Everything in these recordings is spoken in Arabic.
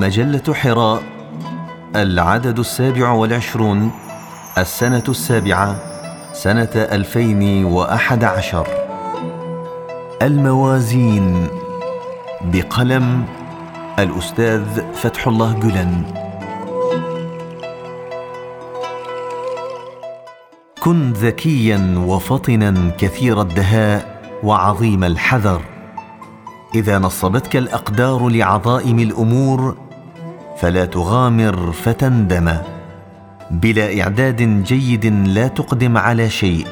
مجلة حراء العدد السابع والعشرون السنة السابعة سنة ألفين وأحد عشر. الموازين بقلم الأستاذ فتح الله جلن كن ذكيا وفطنا كثير الدهاء وعظيم الحذر. إذا نصبتك الأقدار لعظائم الأمور فلا تغامر فتندم. بلا إعداد جيد لا تقدم على شيء.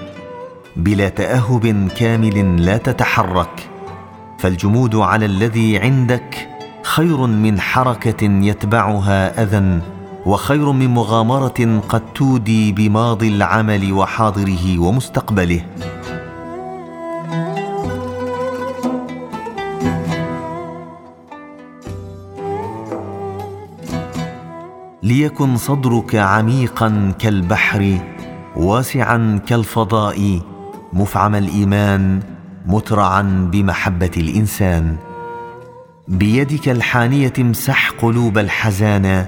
بلا تأهب كامل لا تتحرك. فالجمود على الذي عندك خير من حركة يتبعها أذى وخير من مغامرة قد تودي بماضي العمل وحاضره ومستقبله. ليكن صدرك عميقا كالبحر واسعا كالفضاء مفعم الإيمان مترعا بمحبة الإنسان. بيدك الحانية امسح قلوب الحزانه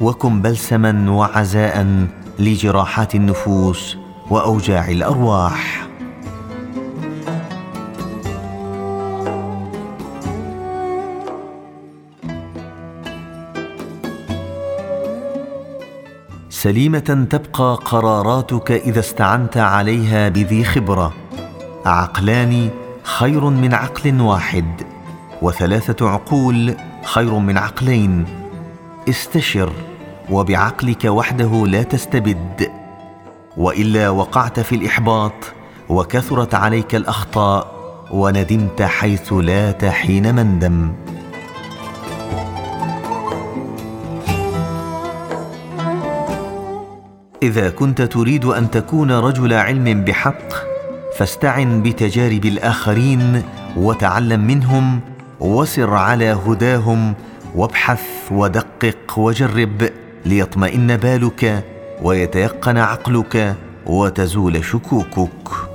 وكن بلسما وعزاء لجراحات النفوس وأوجاع الأرواح. سليمة تبقى قراراتك إذا استعنت عليها بذي خبرة. عقلان خير من عقل واحد وثلاثة عقول خير من عقلين. استشر وبعقلك وحده لا تستبد. وإلا وقعت في الإحباط وكثرت عليك الأخطاء وندمت حيث لا حين مندم. إذا كنت تريد أن تكون رجل علم بحق فاستعن بتجارب الآخرين وتعلم منهم وسر على هداهم وابحث ودقق وجرب ليطمئن بالك ويتيقن عقلك وتزول شكوكك.